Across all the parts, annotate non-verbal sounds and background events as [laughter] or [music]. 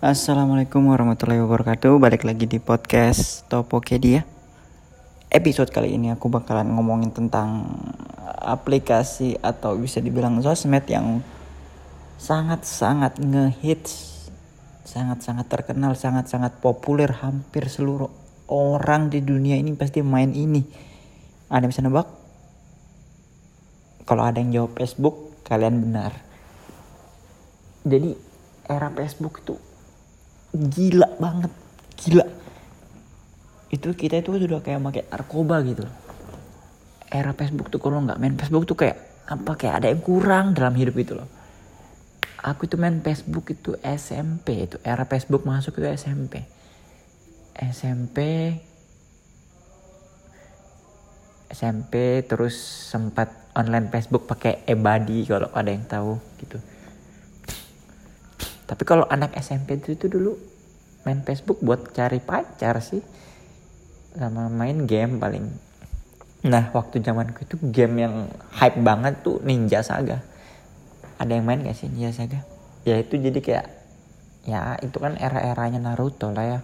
Assalamualaikum warahmatullahi wabarakatuh. Balik lagi di podcast Topokedia. Episode kali ini aku bakalan ngomongin tentang aplikasi atau bisa dibilang sosmed yang sangat-sangat ngehits Sangat-sangat terkenal, sangat-sangat populer Hampir seluruh orang di dunia ini pasti main ini. Ada yang bisa nebak? Kalau ada yang jawab Facebook, kalian benar. Jadi era Facebook itu gila banget gila. Itu kita itu sudah kayak pakai narkoba gitu. Era Facebook tuh kalau nggak main Facebook tuh kayak apa kayak ada yang kurang dalam hidup itu loh. Aku itu main Facebook itu SMP itu era Facebook masuk itu SMP SMP SMP terus sempat online Facebook pakai ebadi kalau ada yang tahu gitu tapi kalau anak SMP itu, itu dulu main Facebook buat cari pacar sih. Sama main game paling. Nah waktu zamanku itu game yang hype banget tuh Ninja Saga. Ada yang main gak sih Ninja Saga? Ya itu jadi kayak ya itu kan era-eranya Naruto lah ya.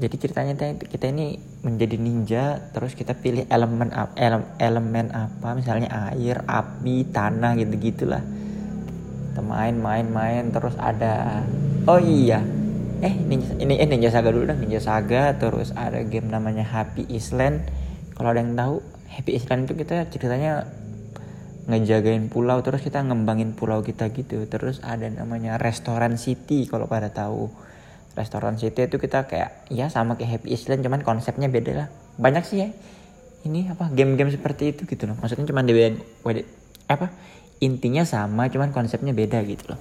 Jadi ceritanya kita ini menjadi ninja terus kita pilih elemen elemen, apa? Misalnya air api tanah gitu gitulah kita main main main terus ada oh iya eh ninja, ini eh ninja saga dulu dah ninja saga terus ada game namanya happy island. Kalau ada yang tahu happy island itu kita ceritanya ngejagain pulau terus kita ngembangin pulau kita gitu. Terus ada namanya restoran city kalau pada tahu. Restoran city itu kita kayak ya sama kayak happy island cuman konsepnya beda lah. Banyak sih ya ini apa game-game seperti itu gitu loh. Maksudnya cuman di apa intinya sama cuman konsepnya beda gitu loh.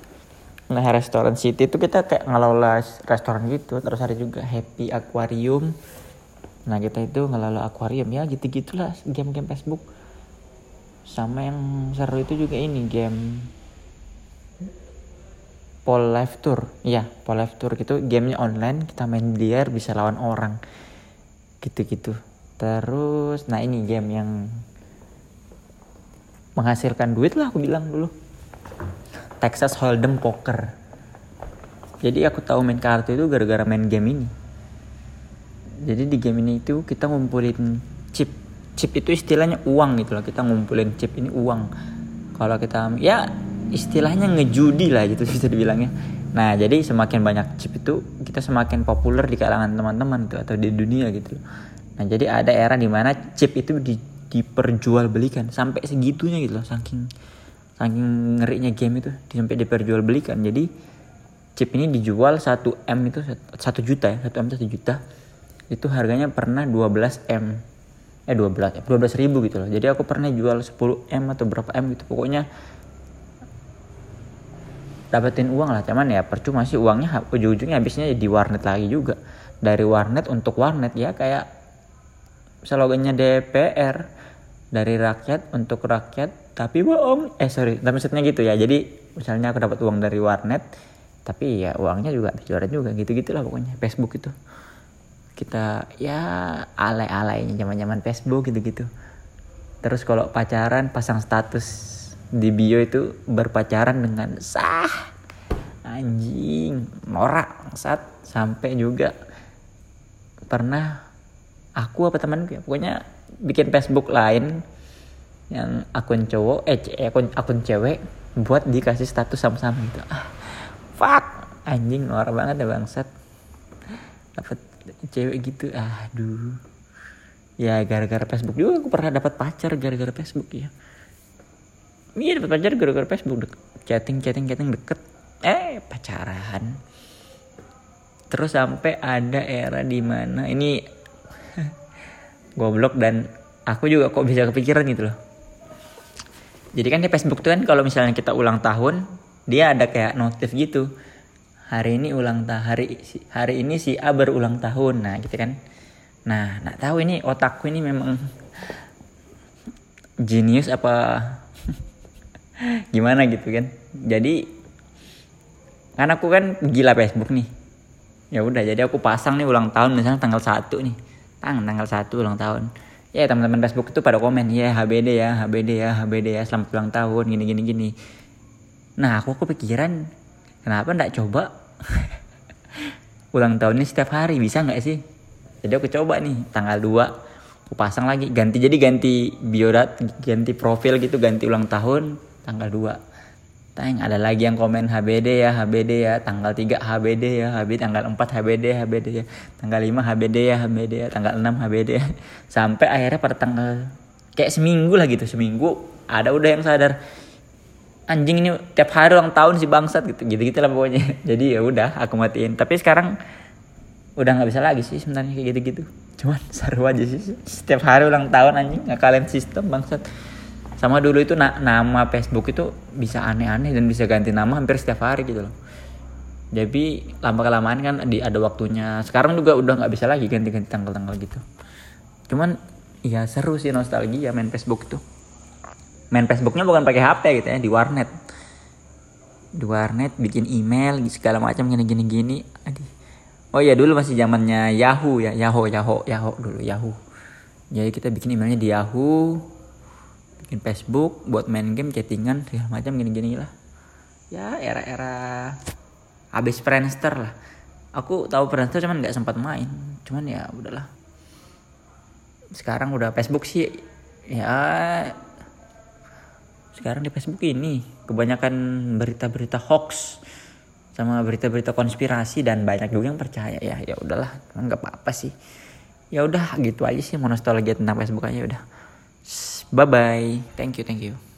Nah restoran city itu kita kayak ngelola restoran gitu terus ada juga happy aquarium. Nah kita itu ngelola aquarium ya gitu gitulah game-game Facebook. Sama yang seru itu juga ini game Pol Live Tour. Ya Pol Live Tour gitu gamenya online kita main biar bisa lawan orang. Gitu-gitu. Terus nah ini game yang menghasilkan duit lah aku bilang dulu. Texas Hold'em Poker. Jadi aku tahu main kartu itu gara-gara main game ini. Jadi di game ini itu kita ngumpulin chip. Chip itu istilahnya uang gitu loh kita ngumpulin chip ini uang. Kalau kita ya istilahnya ngejudi lah gitu [laughs] bisa dibilangnya. Nah jadi semakin banyak chip itu kita semakin populer di kalangan teman-teman tuh atau di dunia gitu loh. Nah jadi ada era di mana chip itu di diperjualbelikan. Sampai segitunya gitu loh saking saking ngerinya game itu sampai diperjualbelikan. Jadi chip ini dijual 1 m itu 1 juta ya 1 m 1 juta. Itu harganya pernah 12 m. Eh 12 12 ribu gitu loh. Jadi aku pernah jual 10 m atau berapa m gitu. Pokoknya dapetin uang lah cuman ya percuma sih uangnya ujung-ujungnya habisnya di warnet lagi juga. Dari warnet untuk warnet ya kayak slogannya DPR dari rakyat untuk rakyat tapi bohong. Eh sorry tapi maksudnya gitu ya. Jadi misalnya aku dapat uang dari warnet tapi ya uangnya juga habis juga gitu gitulah pokoknya. Facebook itu. Kita ya alay-alaynya zaman-zaman Facebook gitu-gitu. Terus kalau pacaran pasang status di bio itu berpacaran dengan sah. Anjing norak saat sampai juga pernah aku apa temanku ya pokoknya bikin Facebook lain yang akun cowok eh akun akun cewek buat dikasih status sama-sama gitu. Ah, fuck anjing norak banget ya bangsat. Dapat cewek gitu aduh. Ya gara-gara Facebook juga aku pernah dapat pacar gara-gara Facebook ya. Iya dapat pacar gara-gara Facebook chatting chatting chatting deket. Eh pacaran. Terus sampai ada era di mana ini goblok dan aku juga kok bisa kepikiran gitu loh. Jadi kan di Facebook tuh kan kalau misalnya kita ulang tahun dia ada kayak notif gitu. Hari ini ulang tahun hari hari ini si A berulang tahun. Nah gitu kan. Nah nak tahu ini otakku ini memang genius apa [laughs] gimana gitu kan. Jadi kan aku kan gila Facebook nih. Ya udah jadi aku pasang nih ulang tahun misalnya tanggal satu nih tang tanggal satu ulang tahun. Ya teman-teman Facebook itu pada komen ya HBD ya HBD ya HBD ya selamat ulang tahun gini gini gini. Nah aku kepikiran kenapa ndak coba? [laughs] Ulang tahunnya setiap hari bisa nggak sih? Jadi aku coba nih tanggal 2 aku pasang lagi ganti jadi ganti biodat ganti profil gitu ganti ulang tahun tanggal 2 tang ada lagi yang komen HBD ya HBD ya. Tanggal 3 HBD ya HBD tanggal 4 HBD HBD ya tanggal 5 HBD ya HBD ya. Tanggal 6 HBD ya. [laughs] Sampai akhirnya pada tanggal kayak seminggu lah gitu. Seminggu ada udah yang sadar anjing ini tiap hari ulang tahun si bangsat gitu. Gitu gitu lah pokoknya. [laughs] Jadi ya udah aku matiin. Tapi sekarang udah nggak bisa lagi sih sebenarnya kayak gitu gitu cuman [laughs] seru aja sih. Setiap hari ulang tahun anjing kalian sistem bangsat sama dulu itu na nama Facebook itu bisa aneh-aneh dan bisa ganti nama hampir setiap hari gitu loh. Jadi lama kelamaan kan di ada waktunya. Sekarang juga udah nggak bisa lagi ganti-ganti tanggal-tanggal gitu. Cuman ya seru sih nostalgia main Facebook tuh main Facebooknya bukan pakai HP gitu ya di warnet. Di warnet bikin email segala macam gini gini gini. Oh ya dulu masih zamannya Yahoo ya Yahoo Yahoo Yahoo dulu Yahoo. Jadi kita bikin emailnya di Yahoo bikin Facebook buat main game chattingan segala macam gini gini lah. Ya era-era habis Friendster lah. Aku tahu Friendster cuman nggak sempat main. Cuman ya udahlah. Sekarang udah Facebook sih. Ya. Sekarang di Facebook ini kebanyakan berita-berita hoax sama berita-berita konspirasi dan banyak juga yang percaya. Ya ya udahlah. Nggak apa-apa sih. Ya udah gitu aja sih. Mau tentang Facebook aja udah bye bye thank you thank you